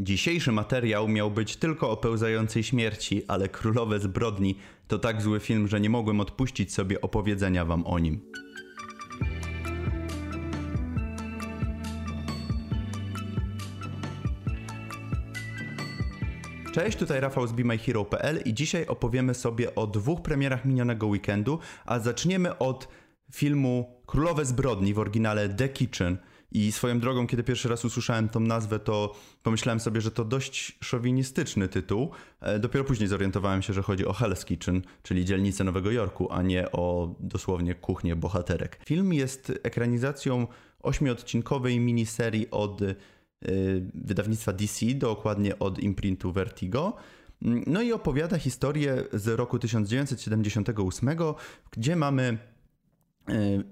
Dzisiejszy materiał miał być tylko o pełzającej śmierci, ale Królowe Zbrodni to tak zły film, że nie mogłem odpuścić sobie opowiedzenia wam o nim. Cześć, tutaj Rafał z BeMyHero.pl i dzisiaj opowiemy sobie o dwóch premierach minionego weekendu, a zaczniemy od filmu Królowe Zbrodni w oryginale The Kitchen. I swoją drogą, kiedy pierwszy raz usłyszałem tą nazwę, to pomyślałem sobie, że to dość szowinistyczny tytuł. E, Dopiero później zorientowałem się, że chodzi o Hell's Kitchen, czyli dzielnicę Nowego Jorku, a nie o dosłownie kuchnię bohaterek. Film jest ekranizacją ośmiodcinkowej miniserii od y, wydawnictwa DC, dokładnie od imprintu Vertigo. No i opowiada historię z roku 1978, gdzie mamy e,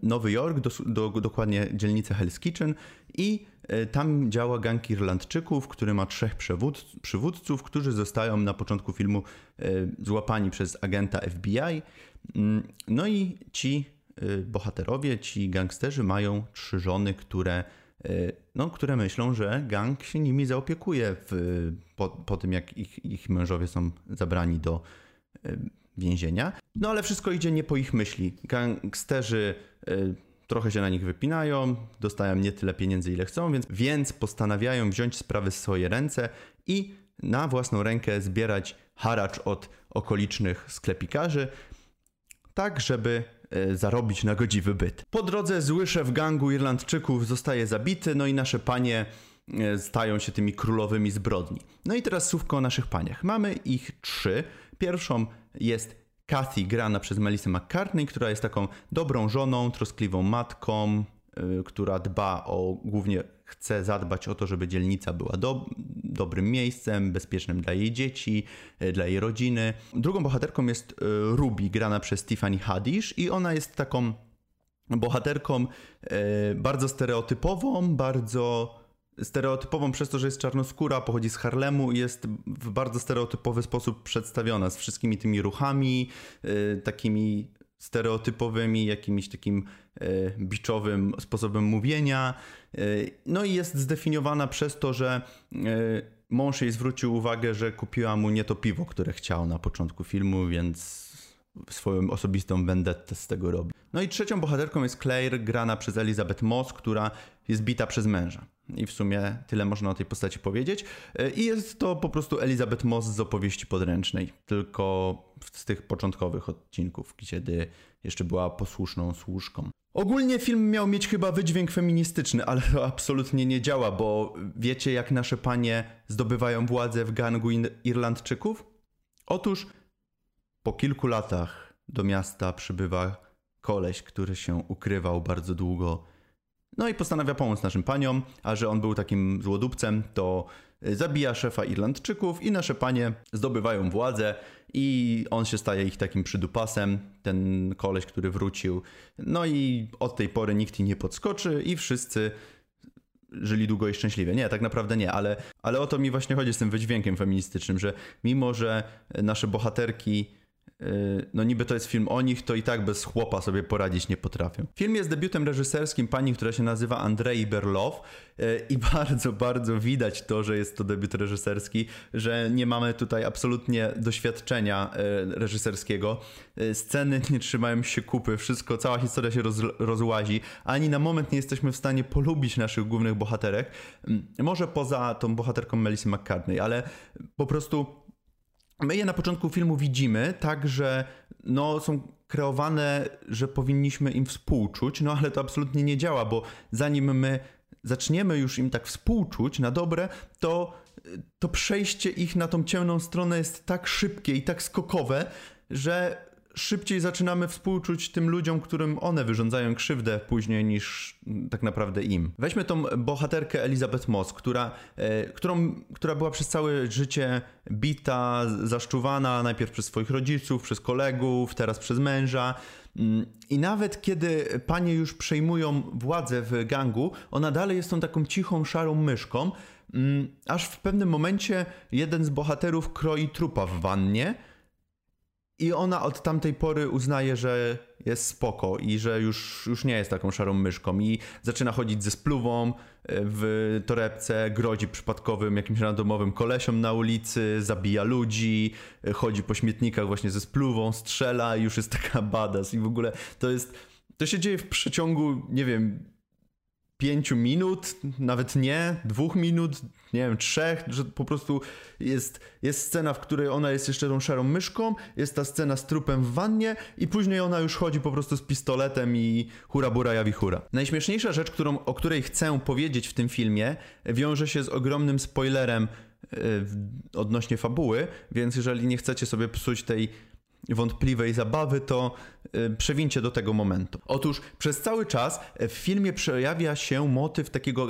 Nowy Jork, do, do, dokładnie dzielnicę Hell's Kitchen i e, tam działa gang Irlandczyków, który ma trzech przewód, przywódców, którzy zostają na początku filmu e, złapani przez agenta FBI. Mm, No i ci e, bohaterowie, ci gangsterzy mają trzy żony, które, e, no, które myślą, że gang się nimi zaopiekuje w, po, po tym, jak ich, ich mężowie są zabrani do e, więzienia. No ale wszystko idzie nie po ich myśli. Gangsterzy y, trochę się na nich wypinają, dostają nie tyle pieniędzy, ile chcą, więc, więc postanawiają wziąć sprawy w swoje ręce i na własną rękę zbierać haracz od okolicznych sklepikarzy, tak żeby y, zarobić na godziwy byt. Po drodze zły szef gangu Irlandczyków zostaje zabity, no i nasze panie y, stają się tymi królowymi zbrodni. No i teraz słówko o naszych paniach. Mamy ich trzy. Pierwszą jest Kathy, grana przez Melissa McCartney, która jest taką dobrą żoną, troskliwą matką, y, która dba o, głównie chce zadbać o to, żeby dzielnica była do, dobrym miejscem, bezpiecznym dla jej dzieci, y, dla jej rodziny. Drugą bohaterką jest y, Ruby, grana przez Tiffany Haddish i ona jest taką bohaterką bardzo stereotypową, bardzo stereotypową przez to, że jest czarnoskóra, pochodzi z Harlemu i jest w bardzo stereotypowy sposób przedstawiona z wszystkimi tymi ruchami, y, takimi stereotypowymi, jakimś takim y, biczowym sposobem mówienia. Y, no i jest zdefiniowana przez to, że mąż jej zwrócił uwagę, że kupiła mu nie to piwo, które chciał na początku filmu, więc swoją osobistą vendettę z tego robi. No i trzecią bohaterką jest Claire, grana przez Elizabeth Moss, która jest bita przez męża. I w sumie tyle można o tej postaci powiedzieć. I jest to po prostu Elizabeth Moss z opowieści podręcznej, tylko z tych początkowych odcinków, kiedy jeszcze była posłuszną służką. Ogólnie film miał mieć chyba wydźwięk feministyczny, ale to absolutnie nie działa, bo wiecie jak nasze panie zdobywają władzę w gangu Irlandczyków? Otóż po kilku latach do miasta przybywa koleś, który się ukrywał bardzo długo. No i postanawia pomóc naszym paniom, a że on był takim złodupcem, to zabija szefa Irlandczyków i nasze panie zdobywają władzę i on się staje ich takim przydupasem, ten koleś, który wrócił. No i od tej pory nikt jej nie podskoczy i wszyscy żyli długo i szczęśliwie. Nie, tak naprawdę nie, ale, ale o to mi właśnie chodzi z tym wydźwiękiem feministycznym, że mimo, że nasze bohaterki no niby to jest film o nich, to i tak bez chłopa sobie poradzić nie potrafią. Film jest debiutem reżyserskim pani, która się nazywa Andrei Berlow yy, i bardzo, bardzo widać to, że jest to debiut reżyserski, że nie mamy tutaj absolutnie doświadczenia yy, reżyserskiego. Sceny nie trzymają się kupy, wszystko, cała historia się roz, rozłazi, ani na moment nie jesteśmy w stanie polubić naszych głównych bohaterek. Może poza tą bohaterką Melissa McCartney, ale po prostu my je na początku filmu widzimy, tak, że no, są kreowane, że powinniśmy im współczuć, no ale to absolutnie nie działa, bo zanim my zaczniemy już im tak współczuć na dobre, to to przejście ich na tą ciemną stronę jest tak szybkie i tak skokowe, że szybciej zaczynamy współczuć tym ludziom, którym one wyrządzają krzywdę później niż tak naprawdę im. Weźmy tą bohaterkę Elizabeth Moss, która, e, którą, która była przez całe życie bita, zaszczuwana najpierw przez swoich rodziców, przez kolegów, teraz przez męża. Mm, I nawet kiedy panie już przejmują władzę w gangu, ona dalej jest tą taką cichą, szarą myszką, mm, aż w pewnym momencie jeden z bohaterów kroi trupa w wannie I ona od tamtej pory uznaje, że jest spoko i że już, już nie jest taką szarą myszką. I zaczyna chodzić ze spluwą e, w torebce, grodzi przypadkowym jakimś randomowym kolesiom na ulicy, zabija ludzi, e, chodzi po śmietnikach właśnie ze spluwą, strzela i już jest taka badass. I w ogóle to jest, to się dzieje w przeciągu, nie wiem, pięciu minut, nawet nie, dwóch minut, nie wiem, trzech, że po prostu jest, jest scena, w której ona jest jeszcze tą szarą myszką, jest ta scena z trupem w wannie i później ona już chodzi po prostu z pistoletem i hura bura jawi hura. Najśmieszniejsza rzecz, którą, o której chcę powiedzieć w tym filmie, wiąże się z ogromnym spoilerem yy, odnośnie fabuły, więc jeżeli nie chcecie sobie psuć tej wątpliwej zabawy, to y, przewincie do tego momentu. Otóż przez cały czas w filmie przejawia się motyw takiego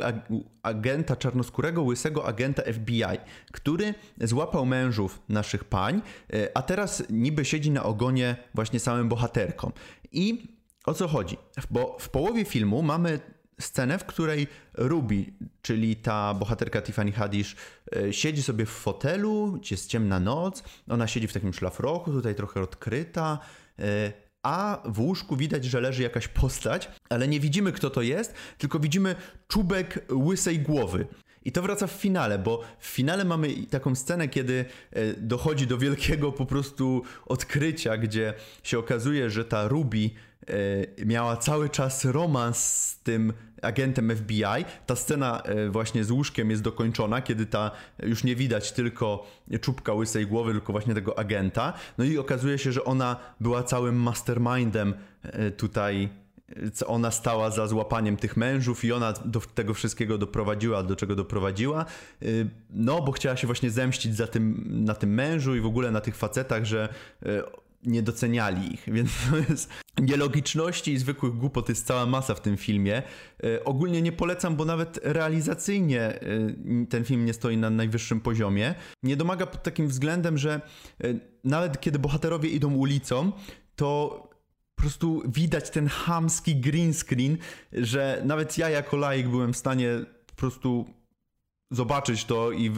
agenta czarnoskórego, łysego agenta FBI, który złapał mężów naszych pań, y, a teraz niby siedzi na ogonie właśnie samym bohaterkom. I o co chodzi? Bo w połowie filmu mamy scenę, w której Ruby, czyli ta bohaterka Tiffany Haddish, e, siedzi sobie w fotelu, jest ciemna noc, ona siedzi w takim szlafroku, tutaj trochę odkryta, e, a w łóżku widać, że leży jakaś postać, ale nie widzimy kto to jest, tylko widzimy czubek łysej głowy. I to wraca w finale, bo w finale mamy taką scenę, kiedy e, dochodzi do wielkiego po prostu odkrycia, gdzie się okazuje, że ta Ruby miała cały czas romans z tym agentem FBI. Ta scena e, właśnie z łóżkiem jest dokończona, kiedy ta już nie widać tylko czubka łysej głowy, tylko właśnie tego agenta. No i okazuje się, że ona była całym mastermindem e, tutaj ona stała za złapaniem tych mężów i ona do tego wszystkiego doprowadziła, do czego doprowadziła. No, bo chciała się właśnie zemścić za tym, na tym mężu i w ogóle na tych facetach, że nie doceniali ich, więc to jest nielogiczności i zwykłych głupot jest cała masa w tym filmie. E, ogólnie nie polecam, bo nawet realizacyjnie e, ten film nie stoi na najwyższym poziomie. Nie domaga pod takim względem, że e, nawet kiedy bohaterowie idą ulicą, to po prostu widać ten hamski green screen, że nawet ja jako laik byłem w stanie po prostu zobaczyć to i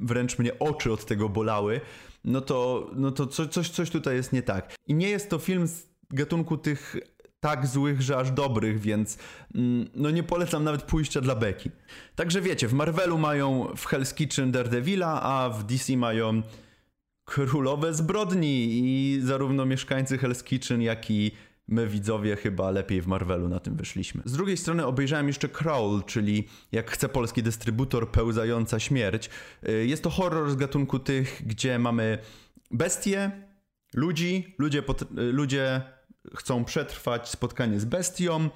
wręcz mnie oczy od tego bolały no to, no to coś, coś tutaj jest nie tak. I nie jest to film z gatunku tych tak złych, że aż dobrych, więc mm, no nie polecam nawet pójścia dla beki. Także wiecie, w Marvelu mają w Hell's Kitchen Daredevila, a w DC mają Królowe Zbrodni i zarówno mieszkańcy Hell's Kitchen, jak i my widzowie chyba lepiej w Marvelu na tym wyszliśmy. Z drugiej strony obejrzałem jeszcze Crawl, czyli jak chce polski dystrybutor Pełzająca Śmierć. Y, jest to horror z gatunku tych, gdzie mamy bestie, ludzi, ludzie, y, ludzie chcą przetrwać spotkanie z bestią,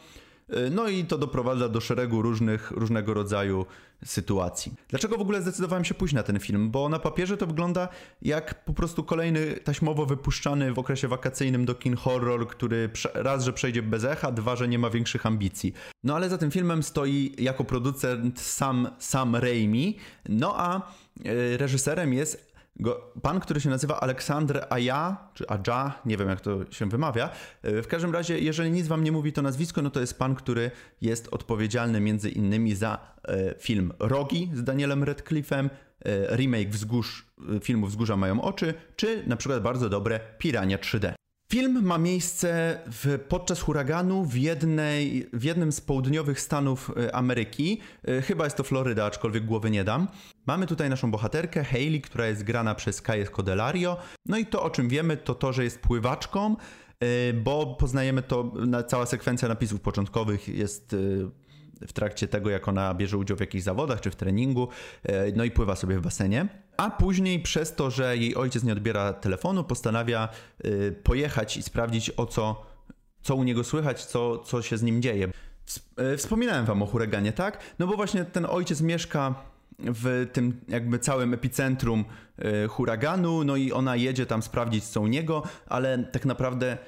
no i to doprowadza do szeregu różnych, różnego rodzaju sytuacji. Dlaczego w ogóle zdecydowałem się pójść na ten film? Bo na papierze to wygląda jak po prostu kolejny taśmowo wypuszczany w okresie wakacyjnym do kin horror, który raz, że przejdzie bez echa, dwa, że nie ma większych ambicji. No ale za tym filmem stoi jako producent sam, sam Raimi, no a e, reżyserem jest Go, pan, który się nazywa Aleksandr Aja, czy Aja, nie wiem jak to się wymawia. E, w każdym razie, jeżeli nic wam nie mówi to nazwisko, no to jest pan, który jest odpowiedzialny między innymi za e, film Rogi z Danielem Radcliffe'em, e, remake Wzgórz, e, filmu Wzgórza mają oczy, czy na przykład bardzo dobre Pirania 3D. Film ma miejsce w, podczas huraganu w, jednej, w jednym z południowych stanów e, Ameryki. E, chyba jest to Floryda, aczkolwiek głowy nie dam. Mamy tutaj naszą bohaterkę, Hayley, która jest grana przez Kaję Codelario. No i to, o czym wiemy, to to, że jest pływaczką, e, bo poznajemy to, cała sekwencja napisów początkowych jest w trakcie tego, jak ona bierze udział w jakichś zawodach czy w treningu, no i pływa sobie w basenie. A później przez to, że jej ojciec nie odbiera telefonu, postanawia y, pojechać i sprawdzić o co, co u niego słychać, co, co się z nim dzieje. Y, wspominałem wam o huraganie, tak? No bo właśnie ten ojciec mieszka w tym jakby całym epicentrum huraganu, no i ona jedzie tam sprawdzić co u niego, ale tak naprawdę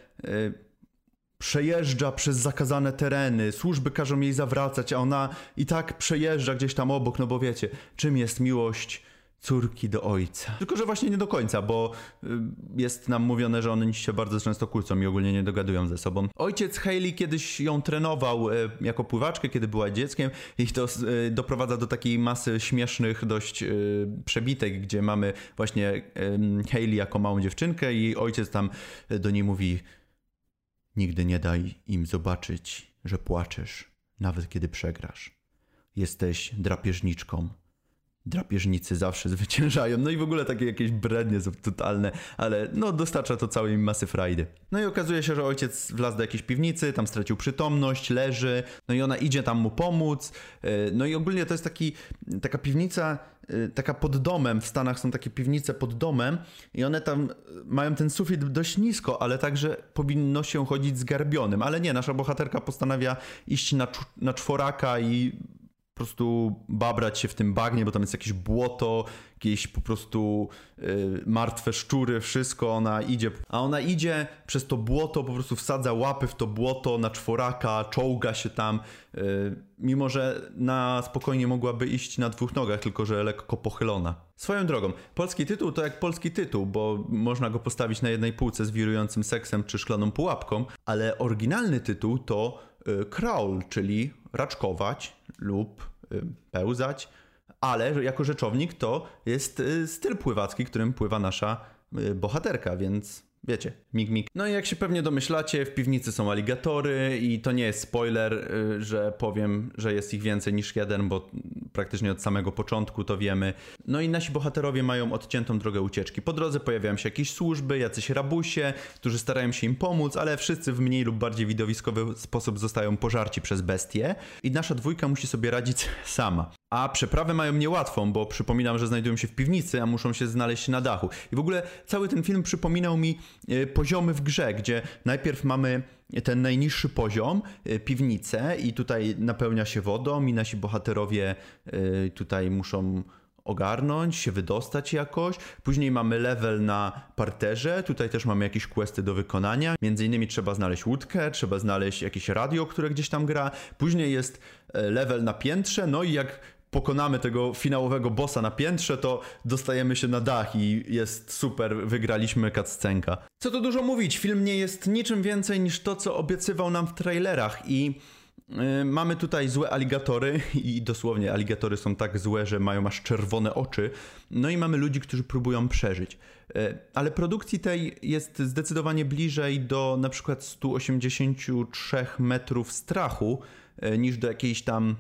przejeżdża przez zakazane tereny, służby każą jej zawracać, a ona i tak przejeżdża gdzieś tam obok, no bo wiecie, czym jest miłość córki do ojca. Tylko, że właśnie nie do końca, bo y, jest nam mówione, że one się bardzo często kłócą i ogólnie nie dogadują ze sobą. Ojciec Hayley kiedyś ją trenował y, jako pływaczkę, kiedy była dzieckiem i to y, doprowadza do takiej masy śmiesznych dość przebitek, gdzie mamy właśnie Hayley jako małą dziewczynkę i ojciec tam do niej mówi nigdy nie daj im zobaczyć, że płaczesz, nawet kiedy przegrasz. Jesteś drapieżniczką drapieżnicy zawsze zwyciężają. No i w ogóle takie jakieś brednie totalne, ale no dostarcza to całej masy frajdy. No i okazuje się, że ojciec wlazł do jakiejś piwnicy, tam stracił przytomność, leży, no i ona idzie tam mu pomóc. E, no i ogólnie to jest taki, taka piwnica, e, taka pod domem, w Stanach są takie piwnice pod domem i one tam mają ten sufit dość nisko, ale także powinno się chodzić zgarbionym. Ale nie, nasza bohaterka postanawia iść na, na czworaka i po prostu babrać się w tym bagnie, bo tam jest jakieś błoto, jakieś po prostu y, martwe szczury, wszystko, ona idzie, a ona idzie przez to błoto, po prostu wsadza łapy w to błoto na czworaka, czołga się tam, y, mimo że na spokojnie mogłaby iść na dwóch nogach, tylko że lekko pochylona. Swoją drogą, polski tytuł to jak polski tytuł, bo można go postawić na jednej półce z wirującym seksem czy szklaną pułapką, ale oryginalny tytuł to crawl, czyli raczkować lub y, pełzać, ale jako rzeczownik to jest y, styl pływacki, którym pływa nasza y, bohaterka, więc Wiecie, mig mig. No i jak się pewnie domyślacie, w piwnicy są aligatory i to nie jest spoiler, y, że powiem, że jest ich więcej niż jeden, bo praktycznie od samego początku to wiemy. No i nasi bohaterowie mają odciętą drogę ucieczki. Po drodze pojawiają się jakieś służby, jacyś rabusie, którzy starają się im pomóc, ale wszyscy w mniej lub bardziej widowiskowy sposób zostają pożarci przez bestie i nasza dwójka musi sobie radzić sama. A przeprawę mają niełatwą, bo przypominam, że znajdują się w piwnicy, a muszą się znaleźć na dachu. I w ogóle cały ten film przypominał mi e, poziomy w grze, gdzie najpierw mamy ten najniższy poziom, e, piwnicę i tutaj napełnia się wodą i nasi bohaterowie e, tutaj muszą ogarnąć, się wydostać jakoś. Później mamy level na parterze, tutaj też mamy jakieś questy do wykonania. Między innymi trzeba znaleźć łódkę, trzeba znaleźć jakieś radio, które gdzieś tam gra. Później jest level na piętrze, no i jak pokonamy tego finałowego bossa na piętrze, to dostajemy się na dach i jest super, wygraliśmy cutscenka. Co tu dużo mówić, film nie jest niczym więcej niż to, co obiecywał nam w trailerach i yy, mamy tutaj złe aligatory i dosłownie aligatory są tak złe, że mają aż czerwone oczy. No i mamy ludzi, którzy próbują przeżyć. Yy, ale produkcji tej jest zdecydowanie bliżej do na przykład 183 metrów strachu yy, niż do jakiejś tam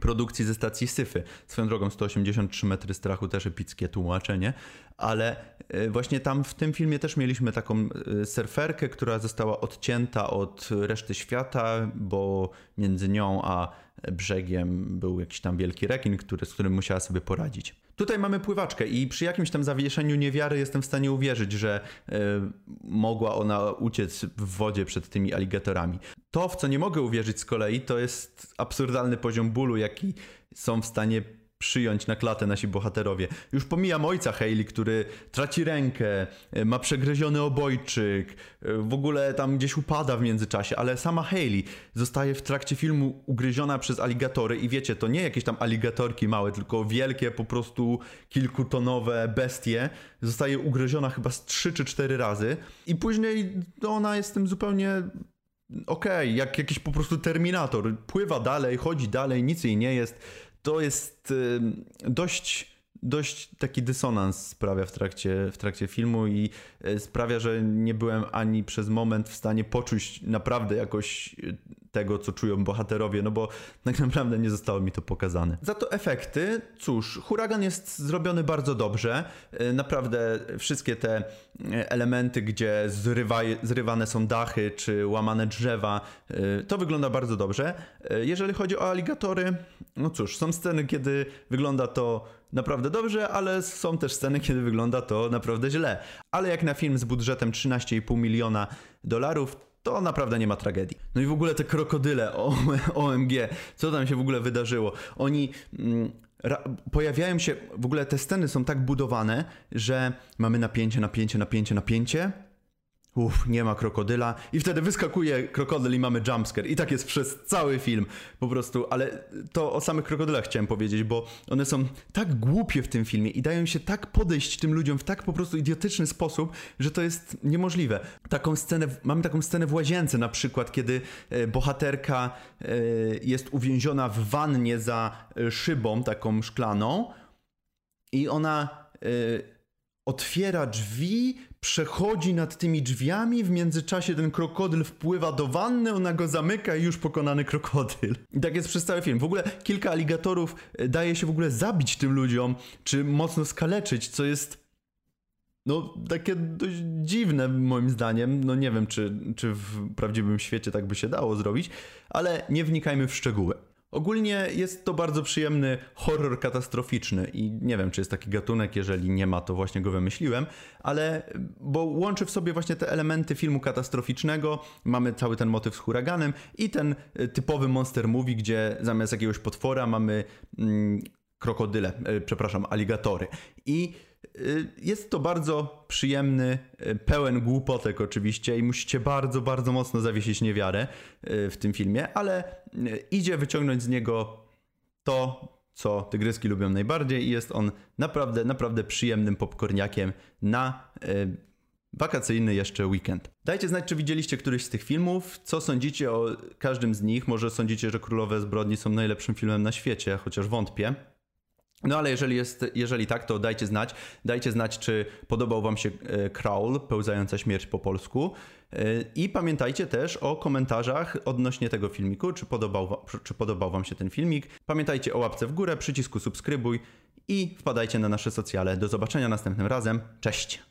produkcji ze stacji Syfy. Swoją drogą 183 metry strachu też epickie tłumaczenie, ale e, właśnie tam w tym filmie też mieliśmy taką e, surferkę, która została odcięta od reszty świata, bo między nią a brzegiem był jakiś tam wielki rekin, który, z którym musiała sobie poradzić. Tutaj mamy pływaczkę i przy jakimś tam zawieszeniu niewiary jestem w stanie uwierzyć, że y, mogła ona uciec w wodzie przed tymi aligatorami. To, w co nie mogę uwierzyć z kolei, to jest absurdalny poziom bólu, jaki są w stanie przyjąć na klatę nasi bohaterowie. Już pomijam ojca Hayley, który traci rękę, e, ma przegryziony obojczyk, e, w ogóle tam gdzieś upada w międzyczasie, ale sama Hayley zostaje w trakcie filmu ugryziona przez aligatory i wiecie, to nie jakieś tam aligatorki małe, tylko wielkie, po prostu kilkutonowe bestie. Zostaje ugryziona chyba z 3 czy 4 razy i później ona jest tym zupełnie okej, okay, jak jakiś po prostu terminator. Pływa dalej, chodzi dalej, nic jej nie jest to jest dość dość taki dysonans sprawia w trakcie, w trakcie filmu i e, sprawia, że nie byłem ani przez moment w stanie poczuć naprawdę jakoś e, tego, co czują bohaterowie, no bo tak naprawdę nie zostało mi to pokazane. Za to efekty, cóż, huragan jest zrobiony bardzo dobrze. E, naprawdę wszystkie te elementy, gdzie zrywa, zrywane są dachy czy łamane drzewa, to wygląda bardzo dobrze. Jeżeli chodzi o aligatory, no cóż, są sceny, kiedy wygląda to naprawdę dobrze, ale są też sceny, kiedy wygląda to naprawdę źle. Ale jak na film z budżetem 13,5 miliona dolarów, to naprawdę nie ma tragedii. No i w ogóle te krokodyle, OMG, co tam się w ogóle wydarzyło? Oni mm, pojawiają się, w ogóle te sceny są tak budowane, że mamy napięcie, napięcie, napięcie, napięcie, Uff, nie ma krokodyla. I wtedy wyskakuje krokodyl i mamy jumpscare. I tak jest przez cały film. Po prostu, ale to o samych krokodylach chciałem powiedzieć, bo one są tak głupie w tym filmie i dają się tak podejść tym ludziom w tak po prostu idiotyczny sposób, że to jest niemożliwe. Taką scenę, mamy taką scenę w łazience na przykład, kiedy e, bohaterka e, jest uwięziona w wannie za e, szybą taką szklaną i ona otwiera drzwi, przechodzi nad tymi drzwiami, w międzyczasie ten krokodyl wpływa do wanny, ona go zamyka i już pokonany krokodyl. I tak jest przez cały film. W ogóle kilka aligatorów e, daje się w ogóle zabić tym ludziom, czy mocno skaleczyć, co jest no, takie dość dziwne moim zdaniem. No nie wiem, czy, czy w prawdziwym świecie tak by się dało zrobić, ale nie wnikajmy w szczegóły. Ogólnie jest to bardzo przyjemny horror katastroficzny i nie wiem, czy jest taki gatunek, jeżeli nie ma, to właśnie go wymyśliłem, ale bo łączy w sobie właśnie te elementy filmu katastroficznego, mamy cały ten motyw z huraganem i ten e, typowy monster movie, gdzie zamiast jakiegoś potwora mamy mm, krokodyle, e, przepraszam, aligatory. I jest to bardzo przyjemny, y, pełen głupotek oczywiście i musicie bardzo, bardzo mocno zawiesić niewiarę y, w tym filmie, ale idzie wyciągnąć z niego to, co tygryski lubią najbardziej i jest on naprawdę, naprawdę przyjemnym popcorniakiem na wakacyjny jeszcze weekend. Dajcie znać, czy widzieliście któryś z tych filmów, co sądzicie o każdym z nich. Może sądzicie, że Królowe Zbrodni są najlepszym filmem na świecie, chociaż wątpię. No ale jeżeli, jest, jeżeli tak, to dajcie znać. Dajcie znać, czy podobał Wam się e, Crawl, pełzająca śmierć po polsku. E, I pamiętajcie też o komentarzach odnośnie tego filmiku, czy podobał, czy podobał Wam się ten filmik. Pamiętajcie o łapce w górę, przycisku subskrybuj i wpadajcie na nasze socjale. Do zobaczenia następnym razem. Cześć!